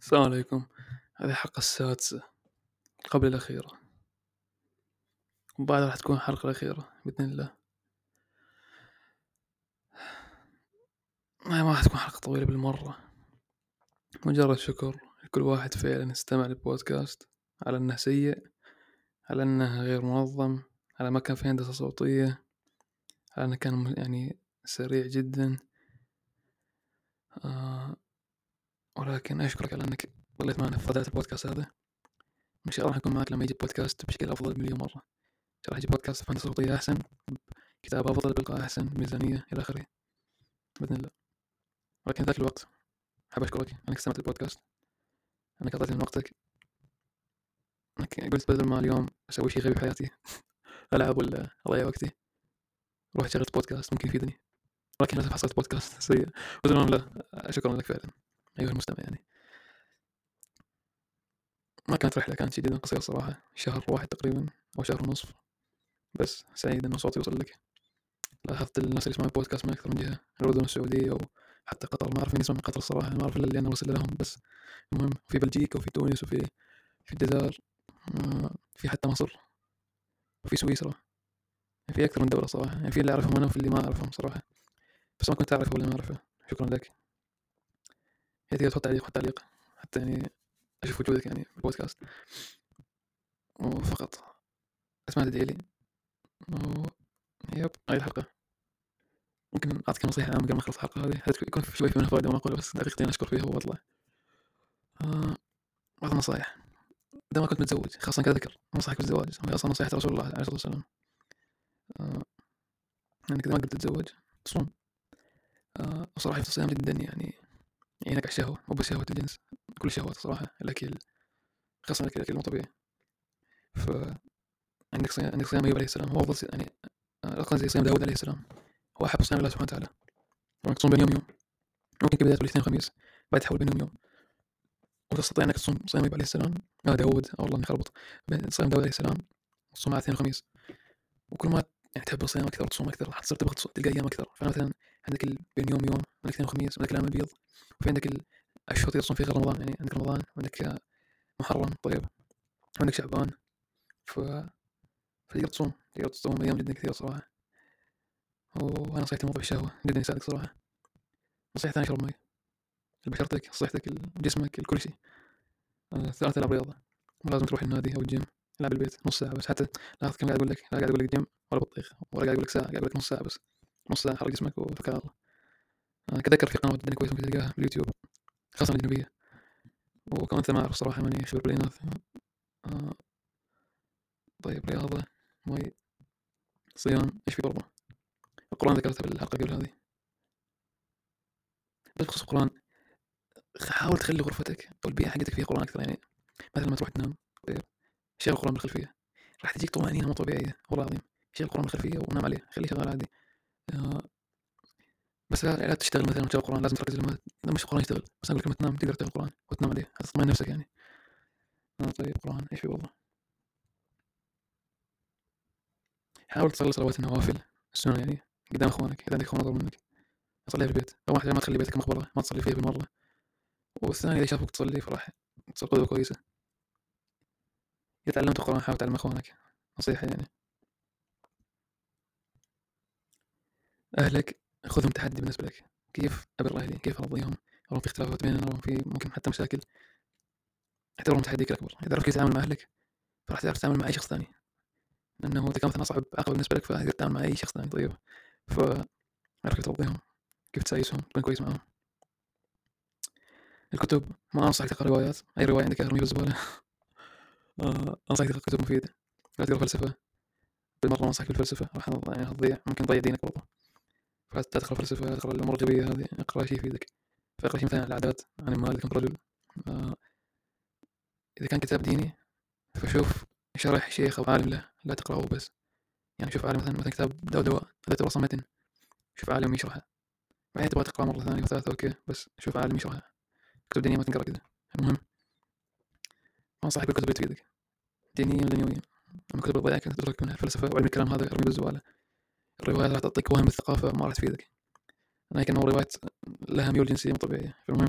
السلام عليكم. هذه الحلقة السادسة قبل الأخيرة. وبعدها راح تكون الحلقة الأخيرة بإذن الله. ما راح تكون حلقة طويلة بالمرة. مجرد شكر لكل واحد فعلا استمع للبودكاست على أنه سيء على أنه غير منظم على ما كان في هندسة صوتية على أنه كان يعني سريع جدا. آه ولكن أشكرك على أنك ظليت معنا في بداية البودكاست هذا. إن شاء الله راح أكون معك لما يجي بودكاست بشكل أفضل مليون مرة. إن شاء الله يجي بودكاست بهندسة صوتية أحسن كتابة أفضل بإلقاء أحسن ميزانية إلى آخره. بإذن الله. ولكن ذات الوقت حاب أشكرك أنك استمعت البودكاست أنك أعطيتني من وقتك. أنك قلت بدل ما اليوم أسوي شيء غبي بحياتي ألعب ولا أضيع وقتي. روح شغلت بودكاست ممكن يفيدني. ولكن للأسف حصلت بودكاست سيء. لهم لا شكرا لك فعلا. أيها المستمع يعني. ما كانت رحلة كانت جدا قصيرة صراحة شهر واحد تقريبا أو شهر ونصف. بس سعيد إن صوتي يوصل لك. لاحظت الناس اللي يسمعون البودكاست من أكثر من جهة الأردن والسعودية وحتى قطر. ما أعرف مين يسمع من قطر الصراحة ما أعرف إلا اللي أنا وصل لهم. بس المهم في بلجيكا وفي تونس وفي في الجزائر آه، في حتى مصر وفي سويسرا. في أكثر من دولة صراحة. يعني في اللي أعرفهم أنا وفي اللي ما أعرفهم صراحة. بس ما كنت أعرفه ولا ما أعرفه. شكرا لك. هي تقدر تحط تعليق حط تعليق حتى يعني أشوف وجودك يعني في البودكاست. وفقط. أسمع تدعي لي و... يب هاي الحلقة ممكن أعطيك نصيحة عامة قبل ما أخلص الحلقة هذه. يكون في شوي منها فائدة وما أقولها بس دقيقتين أشكر فيها وأطلع. آه... بعض النصائح إذا ما كنت متزوج خاصة كذكر نصحك بالزواج هي أصلا نصيحة رسول الله عليه الصلاة والسلام. آه... إنك إذا ما قدرت تتزوج تصوم. آه... وصراحة في الصيام جدا يعني يعينك على الشهوة مو بس شهوة الجنس كل الشهوات صراحة الأكل خاصة الأكل الأكل مو طبيعي. ف عندك صيام عندك صيام أيوب عليه السلام هو أفضل يعني أقل زي صيام داود عليه السلام هو أحب صيام الله سبحانه وتعالى. ممكن تصوم بين يوم يوم ممكن كبداية الاثنين وخميس بعد تحول بينهم يوم. وتستطيع إنك تصوم صيام أيوب عليه السلام آه داود والله اني خربط صيام داود عليه السلام تصوم على الاثنين وخميس وكل ما يعني تحب الصيام أكثر وتصوم أكثر حتصير تبغى تلقى أيام أكثر. فمثلا عندك بين يوم يوم عندك اثنين وخميس عندك الأيام البيض وفي عندك الاشهر تصوم فيها غير رمضان يعني عندك رمضان وعندك محرم طيب. وعندك شعبان ف فتقدر تصوم تقدر تصوم أيام جدا كثير صراحة. وأنا نصيحتي موضوع الشهوه جدا يساعدك صراحة. نصيحة ثانية اشرب مي. لبشرتك صحتك لجسمك لكل شيء. آه، ثلاثة العب رياضة. مو لازم تروح النادي أو الجيم. العب البيت نص ساعة بس. حتى لاحظ كم قاعد أقول لك لا قاعد أقول لك جيم ولا بطيخ ولا قاعد أقول لك ساعة قاعد أقول لك نص ساعة بس. نص ساعة حرق جسمك وتوكل على الله كذكر في قنوات جدا كويسة ممكن تلقاها باليوتيوب خاصة الأجنبية. وكمان ما أعرف صراحة ماني خبير بالإناث. آه طيب رياضة مي صيام إيش في برضه القرآن ذكرتها بالحلقة قبل هذه. بس بخصوص القرآن حاول تخلي غرفتك أو البيئة حقتك فيها قرآن أكثر يعني مثلا لما تروح تنام. طيب. شغل القرآن بالخلفية. راح تجيك طمأنينة مو طبيعية والله العظيم. شغل القرآن بالخلفية ونام عليه خليه شغال عادي. آه بس لا, لا تشتغل مثلا وتشغل القرآن لازم تركز لما لما القرآن يشتغل. بس أقول لك لما تنام تقدر تشغل القرآن وتنام عليه تطمئن نفسك يعني. آه طيب قرآن إيش في والله حاول تصلي صلوات النوافل السنة يعني قدام أخوانك إذا عندك أخوان اصغر منك. صليها في البيت. اول حاجة ما تخلي بيتك مقبرة ما تصلي فيها بالمرة. والثاني إذا شافوك تصلي فراح تصير قدوة كويسة. اذا تعلمت القرآن حاول تعلم أخوانك. نصيحة يعني. أهلك خذهم تحدي بالنسبة لك. كيف ابر أهلي كيف أرضيهم؟ اراهم في اختلافات بيننا اراهم في ممكن حتى مشاكل. اعتبرهم تحديك الاكبر إذا عرفت كيف تتعامل مع أهلك فراح تعرف تتعامل مع أي شخص ثاني. لأنه إذا كان مثلا صعب عقبه بالنسبة لك فتقدر تتعامل مع أي شخص ثاني. طيب. ف عارف كيف ترضيهم. كيف تسايسهم تكون كويس معاهم. الكتب ما أنصحك تقرأ روايات. أي رواية عندك ارميها بالزبالة آه، أنصحك تقرأ كتب مفيدة لا تقرأ فلسفة. بالمرة ما أنصحك بالفلسفة راح يعني تضيع ممكن تضيع دينك برضه فلا تقرأ فلسفة لا تقرأ الأمور الغبية هذه اقرأ شيء يفيدك. فاقرأ شيء مثلا عن العادات عن المال إذا كنت رجل. آه، إذا كان كتاب ديني فشوف شرح شيخ أو عالم له لا تقرأه بس. يعني شوف عالم مثلا مثلا كتاب دواء دواء هذا دراسة متن شوف عالم يشرحها بعدين تبغى تقرأ مرة ثانية وثالثة أوكي بس شوف عالم يشرحها كتب دينية ما تنقرأ كذا المهم أنصحك بالكتب اللي دينية ودنيوية. أما كتب الضياع كانت تترك منها الفلسفة وعلم الكلام هذا ارمي بالزبالة الروايات راح تعطيك وهم الثقافة ما راح تفيدك. أنا كأنه روايات لها ميول جنسية مو طبيعية فالمهم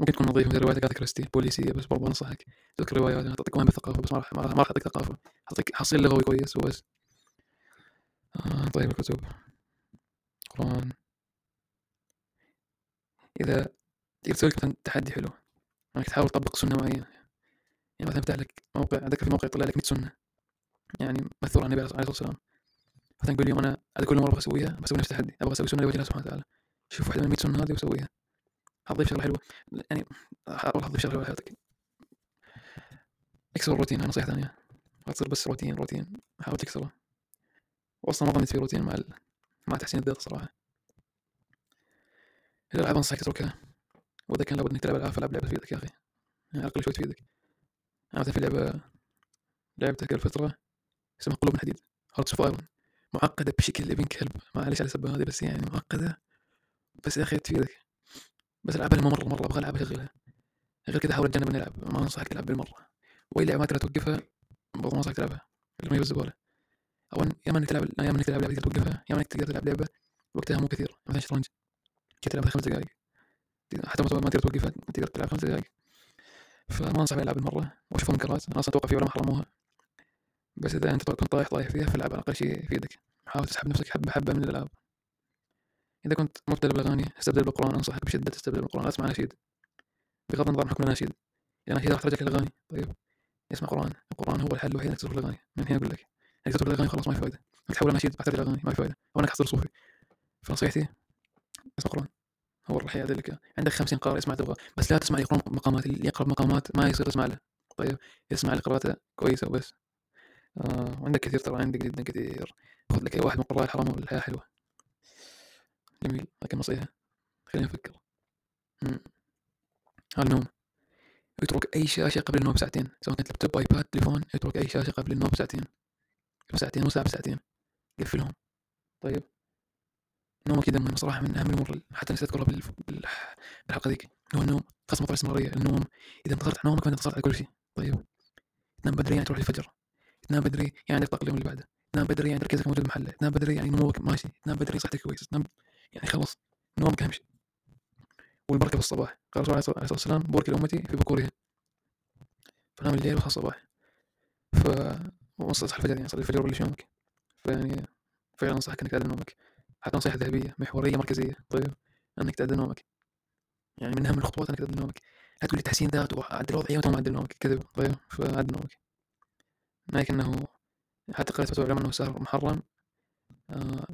ممكن تكون نظيف مثل روايات كريستي بوليسية بس برضه انصحك تذكر روايات أنا تعطيك وين بالثقافه بس ما راح ما راح اعطيك ثقافة. اعطيك حصيل لغوي كويس وبس. آه طيب الكتب. قرآن. إذا تقدر تسوي مثلا تحدي حلو إنك تحاول تطبق سنة معينة. يعني مثلا فتح لك موقع ذكر في موقع يطلع لك 100 سنة يعني مأثور عن النبي عليه الصلاة والسلام. مثلا كل يوم أنا هذا كل مرة أبغى أسويها بسوي نفس التحدي أبغى أسوي سنة لوجه الله سبحانه وتعالى. شوف واحدة من 100 سنة هذه وسويها حضيف شغلة حلوة. يعني حاول تضيف شغلة حلوة حياتك. أكسر الروتين هاي نصيحة ثانية. لا تصير بس روتين روتين. حاول تكسره. واصلا ما ظنيت في روتين مع ال... مع تحسين الذات صراحة. الألعاب أنصحك تتركها وإذا كان لابد إنك تلعب ألعاب فلعب لعبة تفيدك يا أخي. يعني الأقل شوي تفيدك. أنا في لعبة لعبتها قبل فترة اسمها قلوب الحديد Hearts of Iron معقدة بشكل ابن كلب معلش على السبة هذه بس يعني معقدة. بس يا أخي تفيدك. بس ألعبها لما مرة مرة أبغى ألعبها أشغلها غير كذا حاول أتجنب إني ألعب ما أنصحك تلعب بالمرة. وأي لعبة ما تقدر توقفها برضه ما أنصحك تلعبها. اللي ما الزبالة أو يا إنك تلعب يا إنك تلعب لعبة تقدر توقفها يا إنك تقدر تلعب لعبة وقتها مو كثير. مثلا شطرنج. تلعبها خمس دقائق حتى ما تقدر توقفها تقدر تلعب خمس دقائق فما أنصح بألعاب بالمرة واشوف منكرات أنا أصلا أتوقع في علماء حرموها بس إذا أنت كنت طايح طايح فيها فالعب على أقل شيء يفيدك حاول تسحب نفسك حبه حبة من الألعاب. إذا كنت مبتدئ بالاغاني استبدل بالقرآن. أنصحك بشدة تستبدل بالقرآن. أسمع نشيد. بغض النظر عن حكم النشيد. يعني النشيد راح ترجعك للاغاني طيب. اسمع قرآن. القرآن هو الحل الوحيد إنك تترك الاغاني من هنا أقول لك. إنك تترك الاغاني خلاص ما في فايدة. إنك تحول النشيد راح ترجع الاغاني ما في فايدة. أو انك تصير صوفي. فنصيحتي اسمع قرآن. هو راح يعدلك عندك خمسين قارئ اسمع تبغى بس لا تسمع يقرأ مقامات اللي يقرأ مقامات ما يصير تسمع له. طيب يسمع لقراءته كويسة وبس. آه وعندك كثير ترى عندك جدا كثير. خذ لك أي واحد من قراء الحرام والحياة حلوة. جميل لكن نصيحة. خلينا نفكر. النوم. اترك أي شاشة قبل النوم بساعتين سواء كانت لابتوب آيباد تليفون. اترك أي شاشة قبل النوم بساعتين. بساعتين وساعة بساعتين. قفلهم. طيب. نومك جدا مهم صراحة من أهم الأمور حتى نسيت أذكرها بالحلقة ذيك هو النوم خاصة مطار الاستمرارية النوم إذا انتصرت على نومك فأنت انتصرت على كل شيء. طيب تنام بدري يعني تروح للفجر تنام بدري يعني عندك طاقة اليوم اللي بعده تنام بدري يعني تركيزك موجود محله تنام بدري يعني نموك ماشي تنام بدري صحتك كويسة تنام يعني خلص نومك أهم شيء. والبركة في الصباح قال الرسول عليه الصلاة والسلام بورك لأمتي في بكورها فنام الليل وصحى الصباح. ف وصل الفجر يعني صلي الفجر وبلش يومك. فيعني فعلا أنصحك إنك تعدل نومك. حتى نصيحة ذهبية محورية مركزية. طيب أنك تعدل نومك. يعني من أهم الخطوات أنك تعدل نومك. لا تقول لي تحسين ذات وعدل وضعية وانت ما معدل نومك. كذب. طيب فعدل نومك. لكنه حتى قرأت فتوى العلماء أنه السهر محرم. آه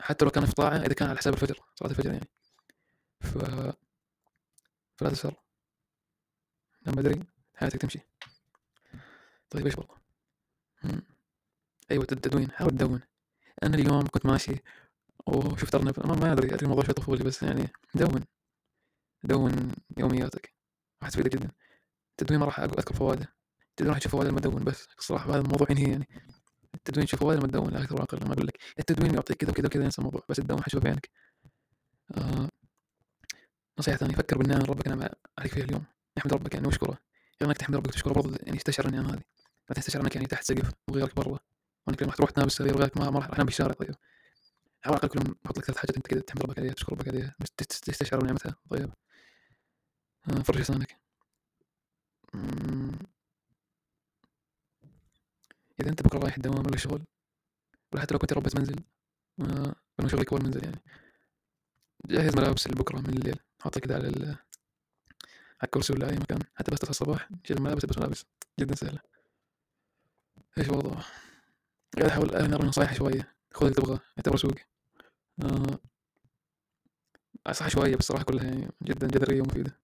حتى لو كان في طاعة إذا كان على حساب الفجر صلاة الفجر يعني. ف فلا تسهر. نام بدري حياتك تمشي. طيب إيش والله؟ أيوه التدوين حاول تدون أنا اليوم كنت ماشي وشفت أرنب ما, أدري أدري الموضوع شوي طفولي بس يعني دون دون يومياتك. راح تفيدك جدا. التدوين ما راح أذكر فوائده التدوين راح تشوف فوائد لما تدون بس الصراحة هذا الموضوع ينهي يعني. التدوين تشوف فوائد لما تدون لا أكثر ولا أقل ما أقول لك. التدوين يعطيك كذا وكذا وكذا ينسى الموضوع بس الدون حشوف بعينك. آه. نصيحة ثانية فكر بالنعم ربك نعم عليك فيها اليوم. احمد ربك يعني واشكره. غير انك تحمد ربك وتشكره برضه يعني تستشعر النعم هذه. ما تستشعر إنك يعني تحت سقف وغيرك برا. وإنك لما تروح تنام بالسرير وغيرك ما راح تنام بالشارع طيب. على الأقل أحط لك ثلاث حاجات أنت كذا تحمد ربك عليها تشكر ربك عليها تستشعر نعمتها طيب. آه فرش أسنانك إذا أنت بكرة رايح الدوام ولا الشغل ولا حتى لو كنت ربة منزل آه لأنه شغلك هو المنزل يعني. جهز ملابس لبكرة من الليل. حطها كذا على على الكرسي ولا أي مكان. حتى بس تصحى الصباح شيل الملابس البس ملابس. جدا سهلة. إيش والله قاعد أحاول انرى نصايح شوية. خذ اللي تبغاه. اعتبره سوق. آه صح شوية بس صراحة كلها يعني جدا جذرية ومفيدة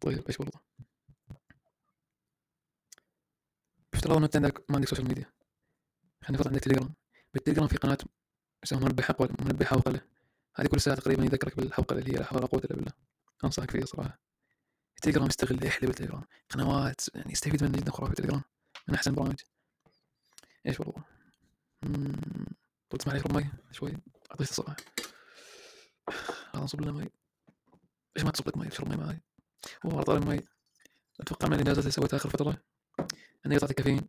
طيب إيش برضه بافتراض انه انت عندك ما عندك social media خلينا نفرض عندك تليجرام بالتليجرام في قناة اسمها منبه حقل منبه حوقلة هذه كل ساعة تقريبا يذكرك بالحوقلة اللي هي لا حول ولا قوة إلا بالله. أنصحك فيها صراحة. التليجرام يستغل يحلب التليجرام. قنوات يعني يستفيد منه جدا خرافي. التليجرام من أحسن البرامج. إيش والله. طب تسمح لي اشرب مي شوي. أعطيك الصراحه راح نصب لنا مي ليش ما تصب لك ماي؟ اشرب ماي معاي. هو طال الماي أتوقع من الانجازات اللي سويتها آخر فتره أني قطعت الكافيين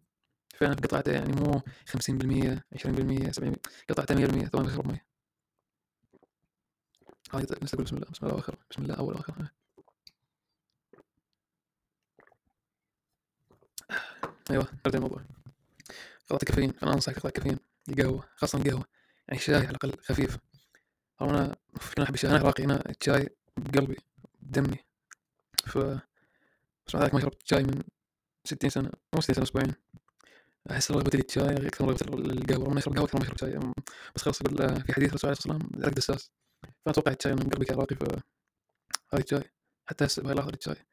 فعلا قطعته يعني مو 50% 20% 70% قطعته 100% تو بشرب ماي. هاي أقول بسم الله. بسم الله واخر بسم الله أول واخر أيوه نرجع الموضوع. قطعت الكافيين فانا أنصحك تقطع الكافيين القهوة خاصة القهوة يعني الشاي على الأقل خفيف أو أنا أنا احب الشاي أنا عراقي أنا الشاي بقلبي بدمي. ف بس مع ذلك ما شربت شاي من ستين سنة مو ستين سنة أسبوعين. أحس رغبتي للشاي أكثر من رغبتي للقهوة لما اشرب قهوة أكثر ما اشرب شاي. بس خلاص يقول في حديث الرسول عليه الصلاة والسلام العقد دساس فاتوقع الشاي من قلبي كعراقي ف هذا الشاي. حتى هسه بهاي اللحظة الشاي.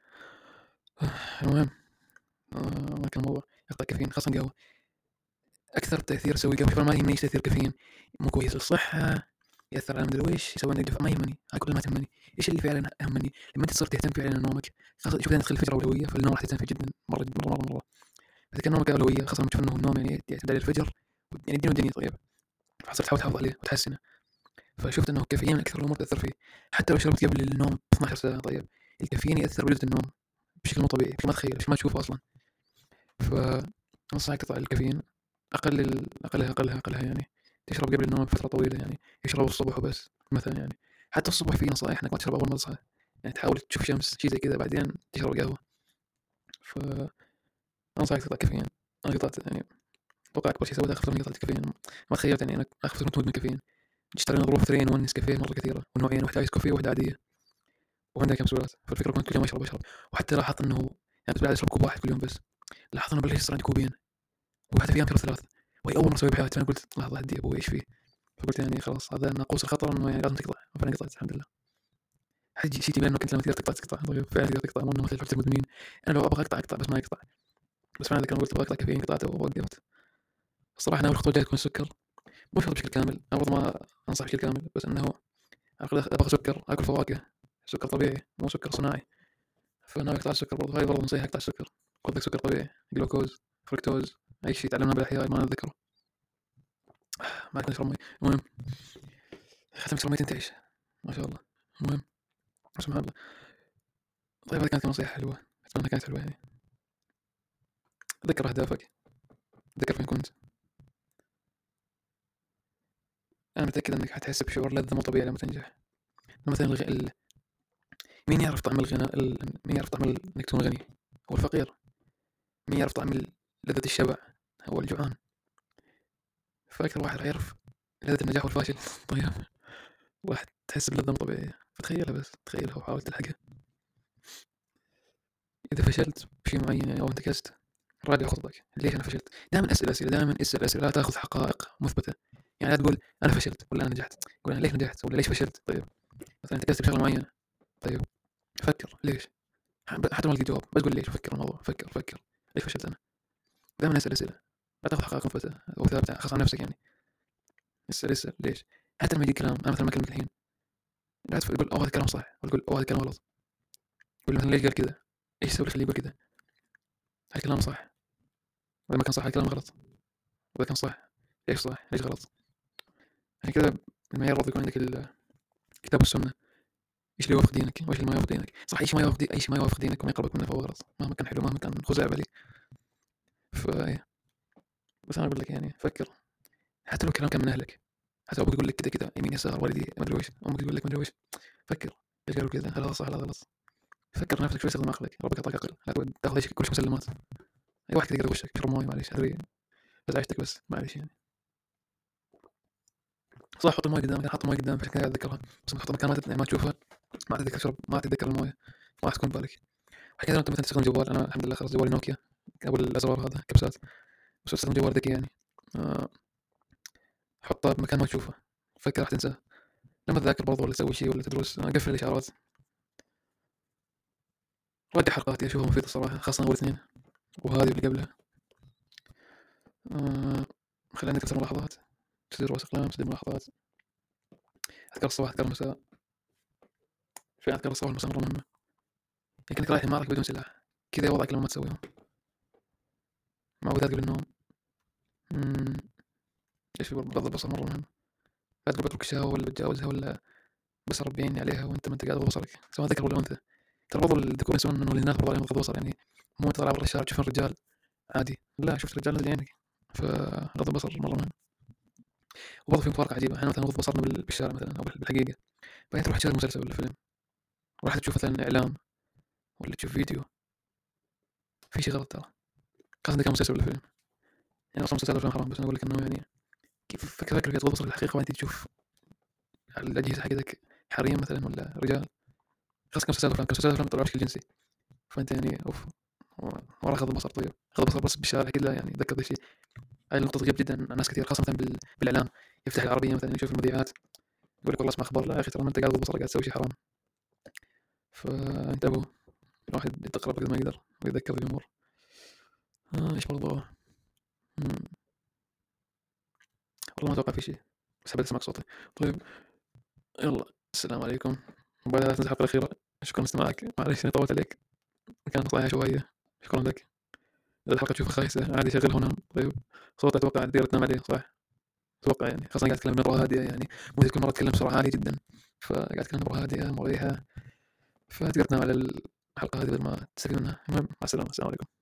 المهم آه ما كان الموضوع يقطع كافيين خاصة قهوة أكثر تأثير يسوي قهوة ما يهمني إيش تأثير كافيين. مو كويس. للصحة يأثر على مدري ويش يسوي عندك ما يهمني. هاي كلها ما تهمني. إيش اللي فعلا يهمني لما أنت تصير تهتم فعلا نومك خاصة شوف تدخل الفجر أولوية فالنوم راح تهتم فيه جدا مرة مرة مرة, مرة. إذا كان نومك أولوية خاصة لما تشوف إنه النوم يعني يعتمد على الفجر يعني الدين والدنيا طيب فصرت تحاول تحافظ عليه وتحسنه. فشفت إنه الكافيين أكثر الأمور تأثر فيه. حتى لو شربت قبل النوم ب 12 ساعة طيب الكافيين يأثر بجودة النوم بشكل مو طبيعي بشكل ما تخيل بشكل ما تشوفه أصلا. ف انصحك الكافيين. أقل أقلها أقلها أقلها يعني. تشرب قبل النوم بفتره طويلة يعني. يشرب الصبح وبس مثلا يعني. حتى الصبح في نصائح إنك ما تشرب أول ما تصحى. يعني تحاول تشوف شمس شيء زي كذا بعدين تشرب قهوة. ف أنصحك تقطع كافيين أنا قطعت يعني. أتوقع أكبر شيء سويته اخر من قطعه الكافيين ما تخيلت يعني إنك فتره مدمن كافيين. اشترينا ظروف ثرين ون نسكافيه مرة كثيرة. ونوعين واحدة ايس كوفي وواحده عادية. وعندها كبسولات فالفكرة كنت كل يوم أشرب أشرب. وحتى لاحظت إنه يعني بعد أشرب كوب واحد كل يوم بس. لاحظت إنه بلش يصير عندي كوبين. وواحده في أيام ثلاث وهي أول مرة أسويها بحياتي. فانا قلت لحظه هدي أبوي إيش فيه؟ فقلت يعني خلاص هذا ناقوس الخطر إنه يعني لازم تقطع. فأنا قطعت الحمد لله. حاجي شيء تبين انه كنت لما تقدر تقطع تقطع. فعلا تقدر تقطع. مو إنه مثل حفظ المدمنين. أنا لو أبغى أقطع أقطع. بس ما يقطع. بس فعلا ذكر قلت أبغى أقطع كافيين قطعته ووقفت. الصراحة ناوي الخطوه الجايه تكون السكر مو شرط بشكل كامل. أنا ما أنصح بشكل كامل. بس إنه أبغى سكر أكل فواكه. سكر طبيعي مو سكر صناعي. فناوي أقطع السكر برضه. هاي برضه نصيحة أقطع السكر. خذ سكر طبيعي. جلوكوز فركتوز أي شيء تعلمنا بالاحياء ما نتذكره ما كنت اشرب مي المهم. ختمت مي تنتعش ما شاء الله. المهم. سبحان الله. طيب هذه كانت نصيحة حلوة. أتمنى كانت حلوة يعني. تذكر أهدافك. تذكر فين كنت. أنا متأكد أنك حتحس بشعور لذة مو طبيعي لما تنجح. مثلا الغ... ال... مين يعرف طعم الغنى ال... مين يعرف طعم إنك تكون غني؟ هو الفقير. مين يعرف طعم لذة الشبع؟ هو الجوعان. فأكثر واحد يعرف لذة النجاح والفاشل. طيب. واحد تحس بلذة طبيعية. فتخيلها بس. تخيلها وحاول تلحقها. إذا فشلت بشيء معين أو انتكست راجع خطتك ليش أنا فشلت؟ دائما أسأل أسئلة دائما اسأل أسئلة. لا تأخذ حقائق مثبتة. يعني لا تقول أنا فشلت ولا أنا نجحت. قول أنا ليش نجحت ولا ليش فشلت؟ طيب. مثلا انتكست بشغلة معينة. طيب. فكر. ليش؟ حتى ما لقيت جواب. بس قول ليش. فكر الموضوع. فكر فكر. ليش فشلت أنا؟ دائما أسأل أسئلة. لا تاخذ مثبتة أو ثابتة خاصة نفسك يعني. اسأل اسأل ليش؟ حتى لما يجي كلام أنا مثلا ما أكلمك الحين. لا تقول أوه هذا الكلام صح ولا تقول أوه هذا الكلام غلط. قول مثلا ليش قال كذا إيش يسوي يخليه يقول كذا هذا الكلام صح. ولا ما كان صح الكلام غلط. ولا كان صح ليش صح؟ ليش غلط؟ يعني كذا المعيار المفروض يكون عندك الكتاب والسنة. إيش اللي يوافق دينك؟ وإيش اللي ما يوافق دينك؟ صح إيش ما يوافق دي... اي شيء ما يوافق دينك؟ وما يقربك منه فهو غلط مهما كان حلو مهما كان خزعبلي ف بس أنا أقول لك يعني فكر. حتى لو كلام كان من أهلك. حتى لو بيقول لك كذا كذا يمين يسار والدي ما ادري ويش أمك تقول لك ما ادري ويش فكر. إيش قالوا كذا هل هذا صح هل هذا غلط فكر نفسك شوي استخدم عقلك. ربك اعطاك عقل. لا تاخذ إيش كل شيء مسلمات. أي واحد كذا يقدر وشك اشرب موية معليش. ادري بس عشتك بس معليش يعني. صح حط الموية قدامك حط الموية قدامك عشان كذا أتذكرها. بس تحط مكان ما ما تشوفها. ما تتذكر تشرب ما تتذكر الموية. ما راح تكون ببالك كذا انت مثلا تستخدم جوال. أنا الحمد لله خلاص جوالي نوكيا. قبل الازرار هذا كبسات. بس جوال ذكي يعني آه، حطه بمكان ما تشوفه. فكر راح تنساه. لما تذاكر برضو ولا تسوي شيء ولا تدرس قفل الاشعارات راجع حلقاتي اشوفها مفيدة الصراحة خاصة أول اثنين. وهذه واللي قبلها. آه خلي عندك أكثر ملاحظات تسجيل رؤوس أقلام تسجيل ملاحظات. اذكار الصباح اذكار المساء. في اذكار الصباح والمساء مرة مهمة. يمكنك رايح المعركة بدون سلاح. كذا وضعك لما ما تسويهم. معوذات قبل النوم إيش في بغض البصر مرة مهم. لا تقول بترك الشهوة ولا بتجاوزها ولا بس ربيني عليها وانت ما انت قاعد بصرك؟ سواء ذكر ولا أنثى. ترى برضو الذكور يسوون إنه للناس برضو عليهم بصر يعني مو أنت طالع الشارع تشوف الرجال. عادي. لا شفت رجال نزل عينك. فغض البصر مرة مهم. وبرضه في مفارقة عجيبة. إحنا مثلا نغض بصرنا بالشارع مثلا أو بالحقيقة. بعدين تروح تشاهد مسلسل ولا فيلم. وراح تشوف مثلا اعلام ولا تشوف فيديو. في شيء غلط ترى. خاصة إذا كان مسلسل ولا فيلم. يعني مسلسل ولا حرام بس أنا أقول لك إنه يعني كيف فكر فكرة تغض بصرك الحقيقة وأنت تشوف الأجهزة حقتك حريم مثلا ولا رجال؟ خاصة كمسلسلات وأفلام كمسلسلات وأفلام يطلعوا بشكل جنسي. فأنت يعني أوف ورا غض البصر طيب. غض البصر بس بالشارع كذا يعني ذكر ذا الشيء. هاي النقطة تغيب جدا ناس كثير خاصة مثلا بالإعلام. يفتح العربية مثلا يشوف المذيعات يقول لك والله اسمع أخبار لا يا أخي ترى ما أنت قاعد بصرك قاعد تسوي شيء حرام. فانتبهوا الواحد يتقرب قد ما يقدر ويتذكر الأمور. آه إيش برضو والله ما أتوقع في شيء بس حبيت أسمع صوتي. طيب يلا السلام عليكم. وبعد تنزل الحلقة الأخيرة. شكرا لاستماعك معلش إني طولت عليك. كان نصائح شوية. شكرا لك. إذا الحلقة تشوفها خايسة عادي شغلها ونام طيب صوت أتوقع تقدر تنام عليه صح؟ أتوقع يعني. خاصة قاعد أتكلم بنبرة هادية يعني. مو كل مرة أتكلم بسرعة عالية جدا. فقاعد أتكلم بنبرة هادية مريحة. فتقدر تنام على الحلقة هذه بدل ما تستفيد منها. المهم مع السلامة. السلام عليكم.